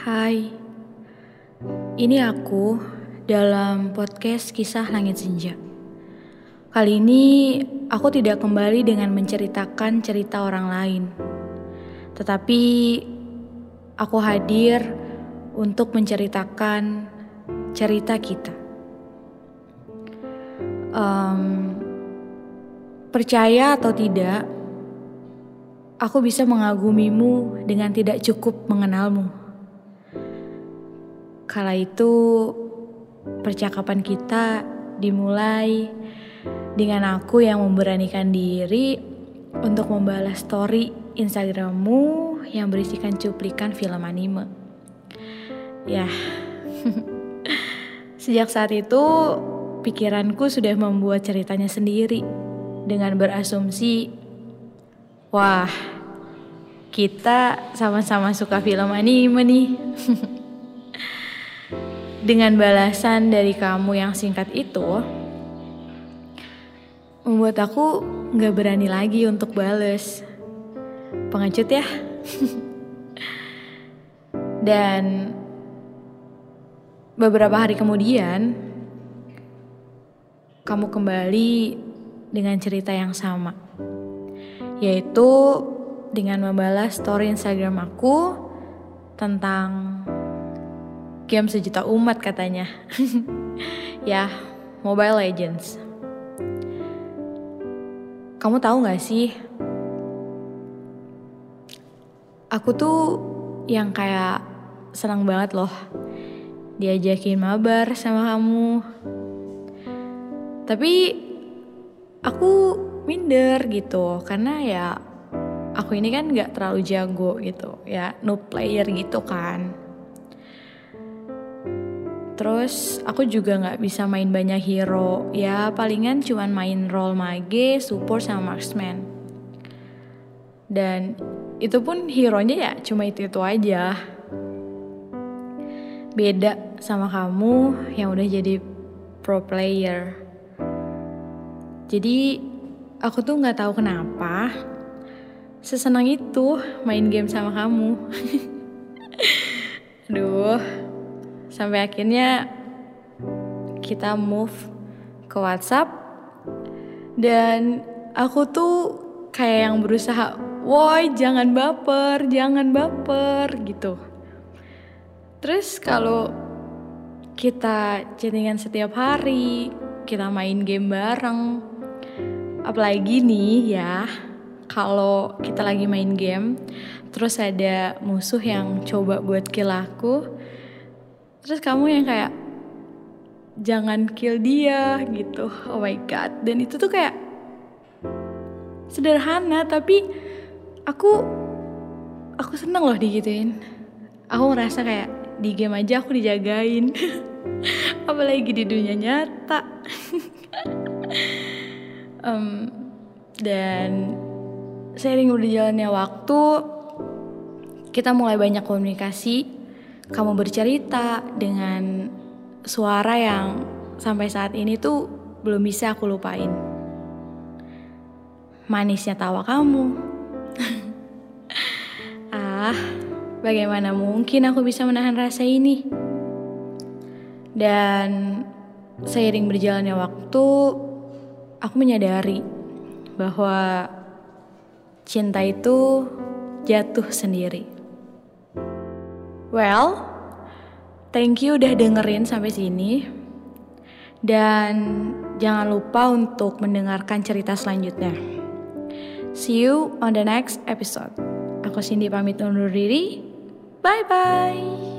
Hai, ini aku dalam podcast kisah Langit Senja. Kali ini aku tidak kembali dengan menceritakan cerita orang lain, tetapi aku hadir untuk menceritakan cerita kita. Um, percaya atau tidak, aku bisa mengagumimu dengan tidak cukup mengenalmu. Kala itu, percakapan kita dimulai dengan aku yang memberanikan diri untuk membalas story Instagrammu yang berisikan cuplikan film anime. Ya, sejak saat itu pikiranku sudah membuat ceritanya sendiri dengan berasumsi Wah, kita sama-sama suka film anime nih. Dengan balasan dari kamu yang singkat itu, membuat aku gak berani lagi untuk bales. Pengecut ya. Dan beberapa hari kemudian, kamu kembali dengan cerita yang sama yaitu dengan membalas story Instagram aku tentang game sejuta umat katanya. ya, Mobile Legends. Kamu tahu gak sih? Aku tuh yang kayak senang banget loh diajakin mabar sama kamu. Tapi aku minder gitu karena ya aku ini kan nggak terlalu jago gitu ya no player gitu kan terus aku juga nggak bisa main banyak hero. Ya palingan cuman main role mage support sama marksman. Dan itu pun hero nya ya cuma itu itu aja. Beda sama kamu yang udah jadi pro player. Jadi Aku tuh nggak tahu kenapa sesenang itu main game sama kamu. Aduh, sampai akhirnya kita move ke WhatsApp dan aku tuh kayak yang berusaha, woi jangan baper, jangan baper gitu. Terus kalau kita chattingan setiap hari, kita main game bareng, apalagi nih ya kalau kita lagi main game terus ada musuh yang coba buat kill aku terus kamu yang kayak jangan kill dia gitu. Oh my god. Dan itu tuh kayak sederhana tapi aku aku seneng loh digituin. Aku ngerasa kayak di game aja aku dijagain. Apalagi di dunia nyata. Um, dan seiring berjalannya waktu kita mulai banyak komunikasi kamu bercerita dengan suara yang sampai saat ini tuh belum bisa aku lupain. Manisnya tawa kamu. Ah bagaimana mungkin aku bisa menahan rasa ini? Dan seiring berjalannya waktu aku menyadari bahwa cinta itu jatuh sendiri. Well, thank you udah dengerin sampai sini. Dan jangan lupa untuk mendengarkan cerita selanjutnya. See you on the next episode. Aku Cindy pamit undur diri. Bye bye.